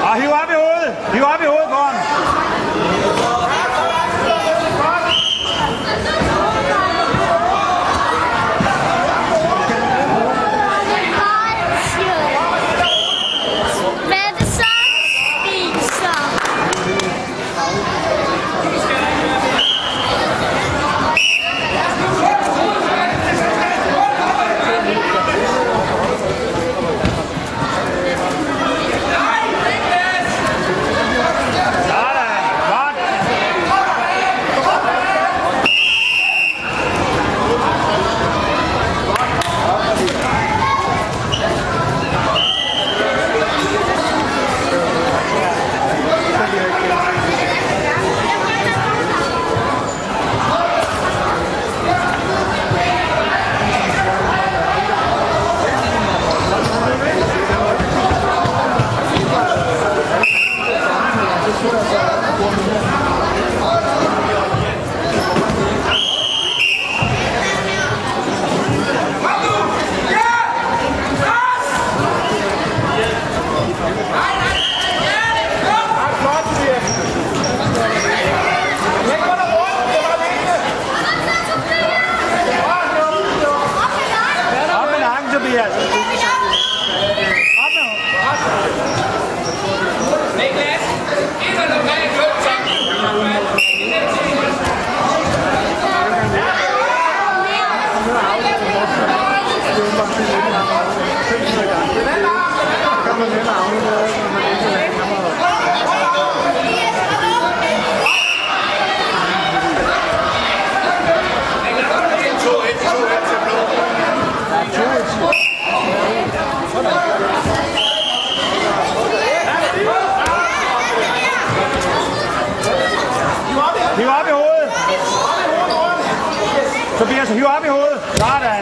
Are you up? Så bliver i hovedet! Tobias, op i hovedet! Klar da!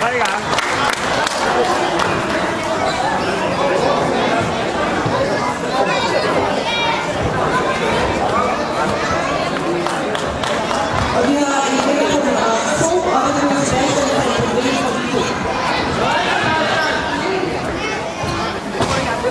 来一个。